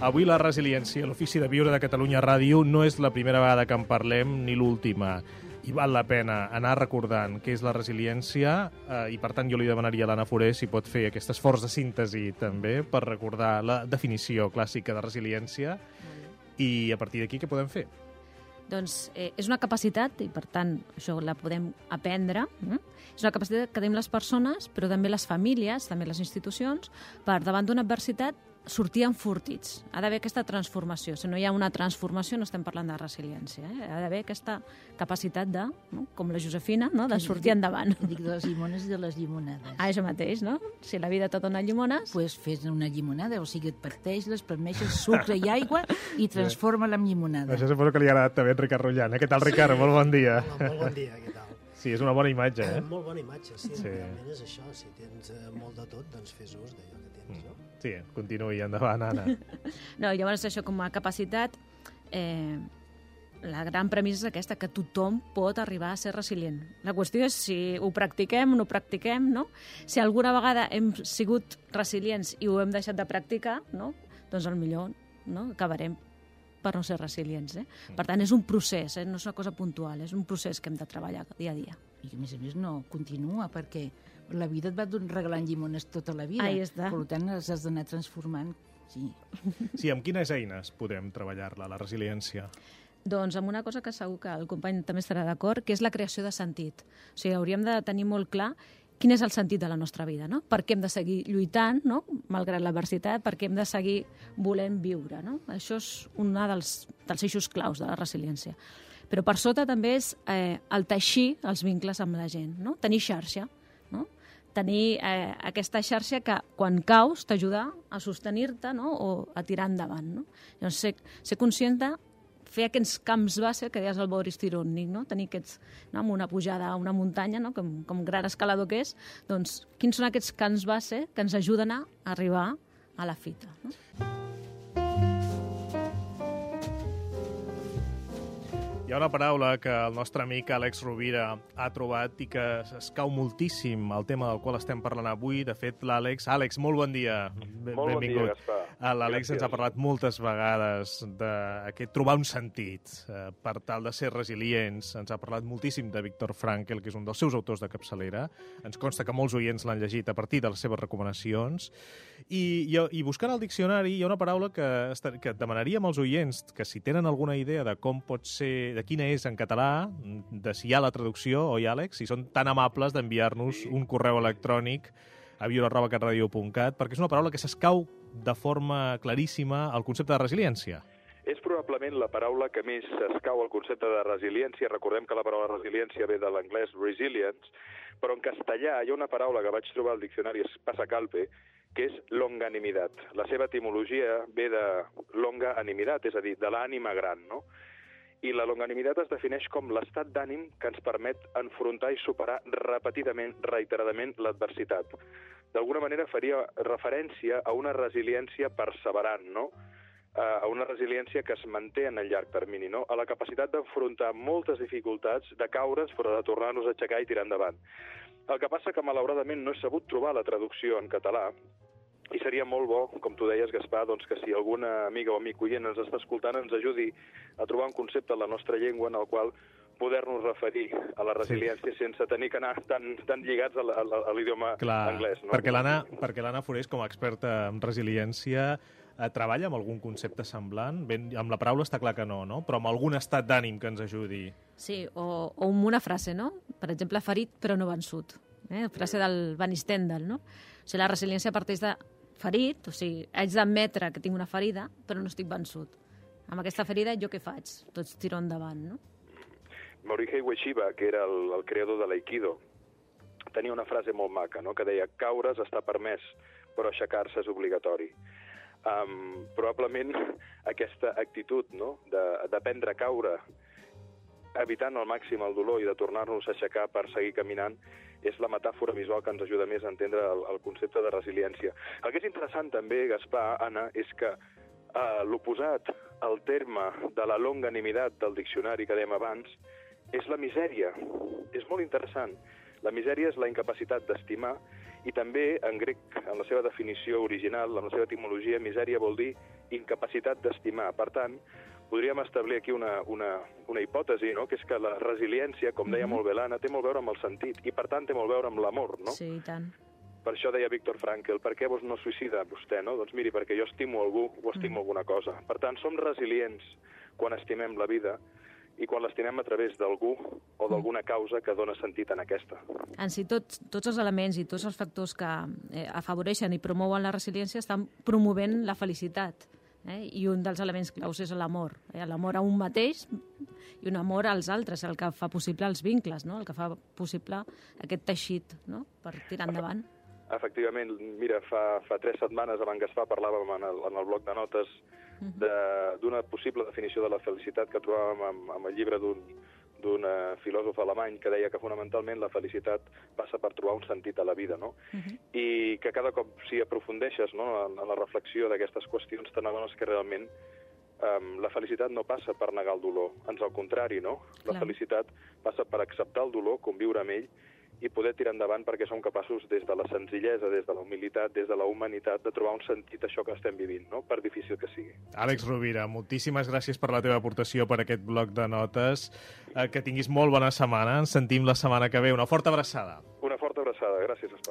Avui la resiliència, l'ofici de viure de Catalunya Ràdio, no és la primera vegada que en parlem ni l'última. I val la pena anar recordant què és la resiliència eh, i, per tant, jo li demanaria a l'Anna Foré si pot fer aquest esforç de síntesi també per recordar la definició clàssica de resiliència i, a partir d'aquí, què podem fer? Doncs eh, és una capacitat, i per tant això la podem aprendre, eh? és una capacitat que tenim les persones, però també les famílies, també les institucions, per davant d'una adversitat sortir enfortits. Ha d'haver aquesta transformació. Si no hi ha una transformació, no estem parlant de resiliència. Eh? Ha d'haver aquesta capacitat de, no? com la Josefina, no? de sortir endavant. Dic de les llimones i de les llimonades. Ah, això mateix, no? Si la vida te dona llimones... pues fes una llimonada, o sigui, et parteix, les permeixes sucre i aigua i transforma-la en llimonada. Això suposo que li ha agradat també a Ricard Rullant. Eh? Què tal, Ricard? Molt bon dia. Hola, molt bon dia, què tal? Sí, és una bona imatge, eh? Molt bona imatge, sí, Sí. sí. realment és això. Si tens eh, molt de tot, doncs fes ús d'allò que tens, no? Sí, continuï, endavant, Anna. No, llavors això com a capacitat... Eh, la gran premissa és aquesta, que tothom pot arribar a ser resilient. La qüestió és si ho practiquem o no ho practiquem, no? Si alguna vegada hem sigut resilients i ho hem deixat de practicar, no? doncs millor no? acabarem per no ser resilients. Eh? Per tant, és un procés, eh? no és una cosa puntual, és un procés que hem de treballar dia a dia. I a més a més no continua, perquè la vida et va regalant llimones tota la vida. Ahí està. Per tant, les has d'anar transformant. Sí. Sí, amb quines eines podem treballar-la, la resiliència? Doncs amb una cosa que segur que el company també estarà d'acord, que és la creació de sentit. O sigui, hauríem de tenir molt clar quin és el sentit de la nostra vida, no? Per què hem de seguir lluitant, no? malgrat l'adversitat, per què hem de seguir volent viure, no? Això és un dels, dels eixos claus de la resiliència. Però per sota també és eh, el teixir els vincles amb la gent, no? Tenir xarxa, no? Tenir eh, aquesta xarxa que quan caus t'ajuda a sostenir-te no? o a tirar endavant, no? Llavors, ser, ser conscient de fer aquests camps base que deies el Boris Tirònic, no? tenir aquests, no? amb una pujada a una muntanya, no? com, com gran escalador que és, doncs quins són aquests camps base que ens ajuden a arribar a la fita. No? Hi ha una paraula que el nostre amic Àlex Rovira ha trobat i que es cau moltíssim al tema del qual estem parlant avui. De fet, l'Àlex... Àlex, molt bon dia. Ben- Molt bon dia, benvingut. Gaspar. L'Àlex ens ha parlat moltes vegades d'aquest trobar un sentit eh, per tal de ser resilients. Ens ha parlat moltíssim de Viktor Frankl, que és un dels seus autors de capçalera. Ens consta que molts oients l'han llegit a partir de les seves recomanacions. I, i, i buscant al diccionari hi ha una paraula que, que demanaríem als oients que si tenen alguna idea de com pot ser, de quina és en català, de si hi ha la traducció, oi, Àlex? Si són tan amables d'enviar-nos un correu electrònic a viure.catradio.cat, perquè és una paraula que s'escau de forma claríssima al concepte de resiliència. És probablement la paraula que més s'escau al concepte de resiliència. Recordem que la paraula resiliència ve de l'anglès resilience, però en castellà hi ha una paraula que vaig trobar al diccionari Passacalpe, que és longanimitat. La seva etimologia ve de longa animitat, és a dir, de l'ànima gran, no? I la longanimitat es defineix com l'estat d'ànim que ens permet enfrontar i superar repetidament, reiteradament, l'adversitat. D'alguna manera faria referència a una resiliència perseverant, no? A una resiliència que es manté en el llarg termini, no? a la capacitat d'enfrontar moltes dificultats, de caure's, però de tornar-nos a aixecar i tirar endavant. El que passa que, malauradament, no he sabut trobar la traducció en català, i seria molt bo, com tu deies, Gaspar, doncs que si alguna amiga o amic oient ens està escoltant ens ajudi a trobar un concepte en la nostra llengua en el qual poder-nos referir a la resiliència sí. sense tenir que anar tan, tan lligats a, l'idioma anglès. No? perquè l'Anna perquè l'Anna Forés, com a experta en resiliència, eh, treballa amb algun concepte semblant? Ben, amb la paraula està clar que no, no? Però amb algun estat d'ànim que ens ajudi. Sí, o, o amb una frase, no? Per exemple, ferit però no vençut. Eh? Frase del Van Stendhal, no? O sigui, la resiliència parteix de ferit, o sigui, haig d'admetre que tinc una ferida, però no estic vençut. Amb aquesta ferida, jo què faig? Tots tiro endavant, no? Morihei Ueshiba, que era el, el creador de l'Aikido, tenia una frase molt maca, no? que deia caure's està permès, però aixecar-se és obligatori. Um, probablement aquesta actitud no? d'aprendre a caure, evitant al màxim el dolor i de tornar-nos a aixecar per seguir caminant, és la metàfora visual que ens ajuda més a entendre el, el concepte de resiliència. El que és interessant també, Gaspar, Anna, és que uh, l'oposat al terme de la longanimitat del diccionari que dèiem abans és la misèria. És molt interessant. La misèria és la incapacitat d'estimar I també, en grec, en la seva definició original, en la seva etimologia, misèria vol dir incapacitat d'estimar. Per tant, podríem establir aquí una, una, una hipòtesi, no? que és que la resiliència, com deia molt bé l'Anna, té molt a veure amb el sentit, i per tant té molt a veure amb l'amor, no? Sí, i tant. Per això deia Víctor Frankl, per què vos no suïcida vostè, no? Doncs miri, perquè jo estimo algú o estimo Mm. alguna cosa. Per tant, som resilients quan estimem la vida i quan l'estimem a través d'algú o d'alguna causa que dona sentit en aquesta. En si tots, tots els elements i tots els factors que eh, afavoreixen i promouen la resiliència estan promovent la felicitat. Eh? I un dels elements claus és l'amor. Eh? L'amor a un mateix i un amor als altres, el que fa possible els vincles, no? el que fa possible aquest teixit no? per tirar endavant. Efectivament, mira, fa, fa tres setmanes abans que es fa parlàvem en el, en el bloc de notes de- d'una possible definició de la felicitat que trobàvem amb, amb el llibre d'un d'un eh, filòsof alemany que deia que fonamentalment la felicitat passa per trobar un sentit a la vida, no? I que cada cop si aprofundeixes no, en, en la reflexió d'aquestes qüestions te n'adones que realment um, la felicitat no passa per negar el dolor, ans al contrari, no? La Clar. felicitat passa per acceptar el dolor, conviure amb ell i poder tirar endavant perquè som capaços des de la senzillesa, des de la humilitat, des de la humanitat, de trobar un sentit a això que estem vivint, no? per difícil que sigui. Àlex Rovira, moltíssimes gràcies per la teva aportació per aquest bloc de notes. Eh, que tinguis molt bona setmana. Ens sentim la setmana que ve. Una forta abraçada. Una forta abraçada. Gràcies, Espa.